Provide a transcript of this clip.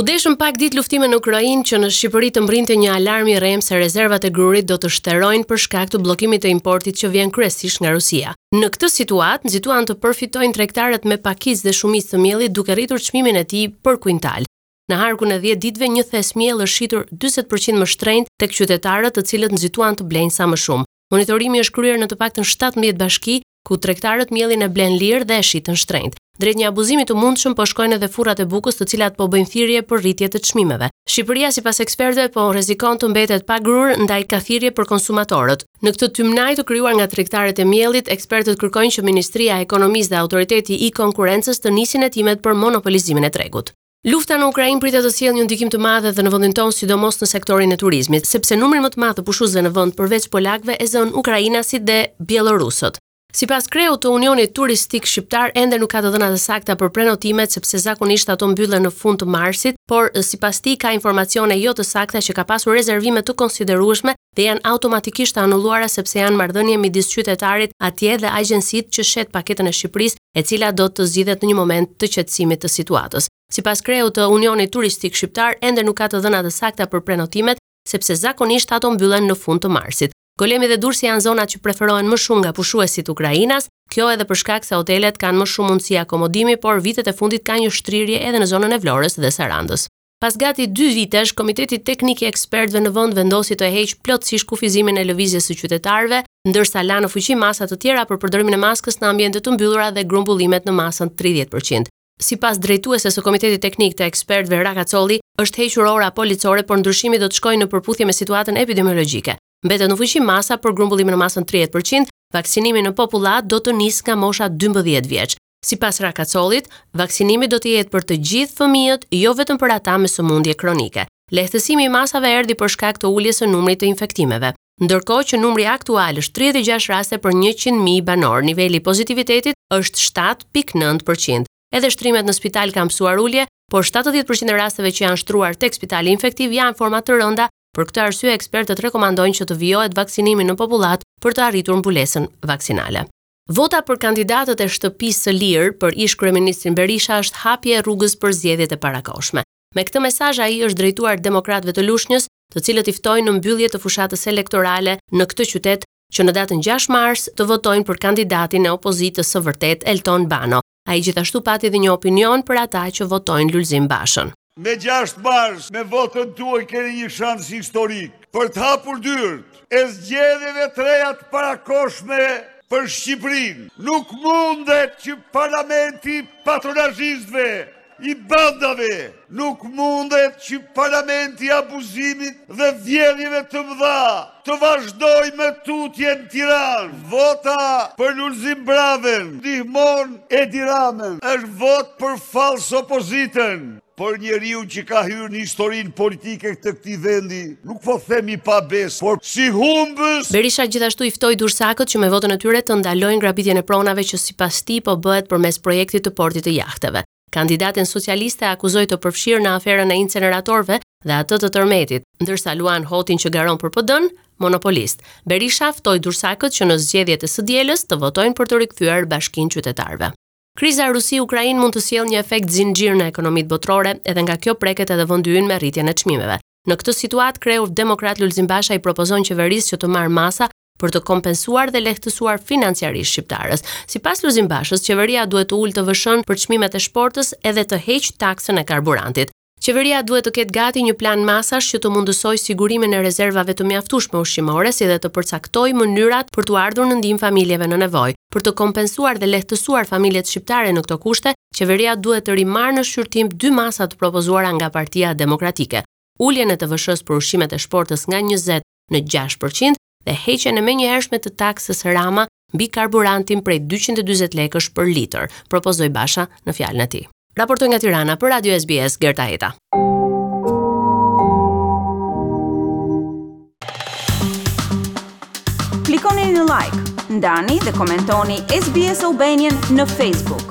U deshën pak ditë luftime në Ukrainë që në Shqipëri të mbërrinte një alarm i rremë se rezervat e grurit do të shterojnë për shkak të bllokimit të importit që vjen kryesisht nga Rusia. Në këtë situatë, nxituan të përfitojnë tregtarët me pakicë dhe shumicë të miellit duke rritur çmimin e tij për kuintal. Në harkun e 10 ditëve një thes miell është shitur 40% më shtrenjtë tek qytetarët, të cilët nxituan të blejnë sa më shumë. Monitorimi është kryer në të paktën 17 bashki ku tregtarët miellin e blenë lirë dhe e shitën shtrenjtë. Drejt një abuzimi të mundshëm po shkojnë edhe furrat e bukës të cilat po bëjnë thirrje për rritje të çmimeve. Shqipëria sipas ekspertëve po rrezikon të mbetet pa grurë ndaj ka thirrje për konsumatorët. Në këtë tymnaj të krijuar nga tregtarët e miellit, ekspertët kërkojnë që Ministria e Ekonomisë dhe Autoriteti i Konkurrencës të nisin hetimet për monopolizimin e tregut. Lufta në Ukrainë pritet të sjellë një ndikim të madh edhe në vendin tonë, sidomos në sektorin e turizmit, sepse numrin më të madh të pushuesve në vend përveç polakëve e zënë ukrainasit dhe bjellorusët. Sipas kreut të Unionit Turistik Shqiptar, ende nuk ka të dhëna të sakta për prenotimet sepse zakonisht ato mbyllen në fund të marsit, por sipas tij ka informacione jo të sakta që ka pasur rezervime të konsiderueshme dhe janë automatikisht të anulluara sepse janë marrëdhënie midis qytetarit atje dhe agjencisë që shet paketën e Shqipërisë, e cila do të zgjidhet në një moment të qetësimit të situatës. Sipas kreut të Unionit Turistik Shqiptar, ende nuk ka të dhëna të sakta për prenotimet, sepse zakonisht ato mbyllen në fund të marsit. Golemi dhe Durrësi janë zonat që preferohen më shumë nga pushuesit ukrainas, kjo edhe për shkak se hotelet kanë më shumë mundësi akomodimi, por vitet e fundit ka një shtrirje edhe në zonën e Vlorës dhe Sarandës. Pas gati dy vitesh, Komiteti Teknik i Ekspertëve në vend vendosi të heqë plotësisht kufizimin e lëvizjes së qytetarëve, ndërsa la në fuqi masa të tjera për përdorimin e maskës në ambiente të mbyllura dhe grumbullimet në masën tridhjetë për qind. Sipas drejtueses së Komitetit Teknik të Ekspertëve, Rakacolli, është hequr ora policore, por ndryshimi do të shkojë në përputhje me situatën epidemiologjike. Mbetet në fuqi masa për grumbullimin në masën tridhjetë për qind, vaksinimi në popullatë do të nisë nga mosha dymbëdhjetë vjeç. Sipas Rakacollit, vaksinimi do të jetë për të gjithë fëmijët, jo vetëm për ata me sëmundje kronike. Lehtësimi i masave erdhi për shkak të uljes së numrit të infektimeve. Ndërkohë që numri aktual është 36 raste për 100.000 banorë, niveli i pozitivitetit është 7.9%. Edhe shtrimet në spital kanë pësuar ulje, por 70% e rasteve që janë shtruar tek spitali infektiv janë forma të rënda, për këtë arsye ekspertët rekomandojnë që të vijohet vaksinimi në popullatë për të arritur mbulesën vaksinale. Vota për kandidatët e Shtëpisë së Lirisë për ish-kryeministrin Berisha është hapje e rrugës për zgjedhjet e parakohshme. Me këtë mesazh ai është drejtuar demokratëve të Lushnjës, të cilët i ftoi në mbyllje të fushatës elektorale në këtë qytet që në datën gjashtë mars të votojnë për kandidatin e opozitës së vërtetë, Elton Bano. Ai gjithashtu pati dhe një opinion për ata që votojnë Lulzim Bashën. Me gjashtë mars, me votën tuaj keni një shans historik për të hapur dyert e zgjedhjeve të reja të parakohshme për Shqipërinë. Nuk mundet që parlamenti i patronazhistëve i bandave, nuk mundet që parlamenti i abuzimit dhe vjedhjeve të mëdha të vazhdojë më tutje në Tiranë. Vota për Lulzim Bravën, ndihmon Edi Ramën, është votë për fals opozitën. Për njeriun që ka hyrë në historinë politike të këtij vendi, Nuk po them i pabesë, por si humbës! Berisha gjithashtu i ftoi durrsakët që me votën e tyre të ndalojnë grabitjen e pronave që sipas tij po bëhet përmes projektit të portit të jahteve. Kandidaten socialiste e akuzoi të përfshirë në aferën e inceneratorëve dhe atë të tërmetit, ndërsa Luan Hotin që garon për PD-në, monopolist. Berisha ftoi durrsakët që në zgjedhjet e së dielës të votojnë për të rikthyer bashkinë qytetarëve. Kriza Rusi-Ukrainë mund të sjellë një efekt zinxhir në ekonomitë botërore, edhe nga kjo preket edhe vendi ynë me rritjen e çmimeve. Në këtë situatë, kreu demokrat Lulzim Basha i propozon qeverisë që të marrë masa për të kompensuar dhe lehtësuar financiarisht shqiptarët. Sipas Lulzim Bashës, qeveria duhet të ulë TVSH-në për çmimet e shportës edhe të heqë taksën e karburantit. Qeveria duhet të ketë gati një plan masash që të mundësojë sigurimin e rezervave të mjaftueshme ushqimore si dhe të përcaktojë mënyrat për të ardhur në ndihmë familjeve në nevojë. Për të kompensuar dhe lehtësuar familjet shqiptare në këto kushte, Qeveria duhet të rimarrë në shqyrtim dy masa të propozuara nga Partia Demokratike, uljen e TVSH-së për ushqimet e shportës nga njëzet në gjashtë për qind dhe heqjen e menjëhershme të taksës Rama mbi karburantin prej dyqind e dyzet lekësh për litër, propozoi Basha në fjalën e tij. Raportoi nga Tirana për Radio SBS Gerta Heta. Klikoni në like, ndani dhe komentoni SBS Albanian në Facebook.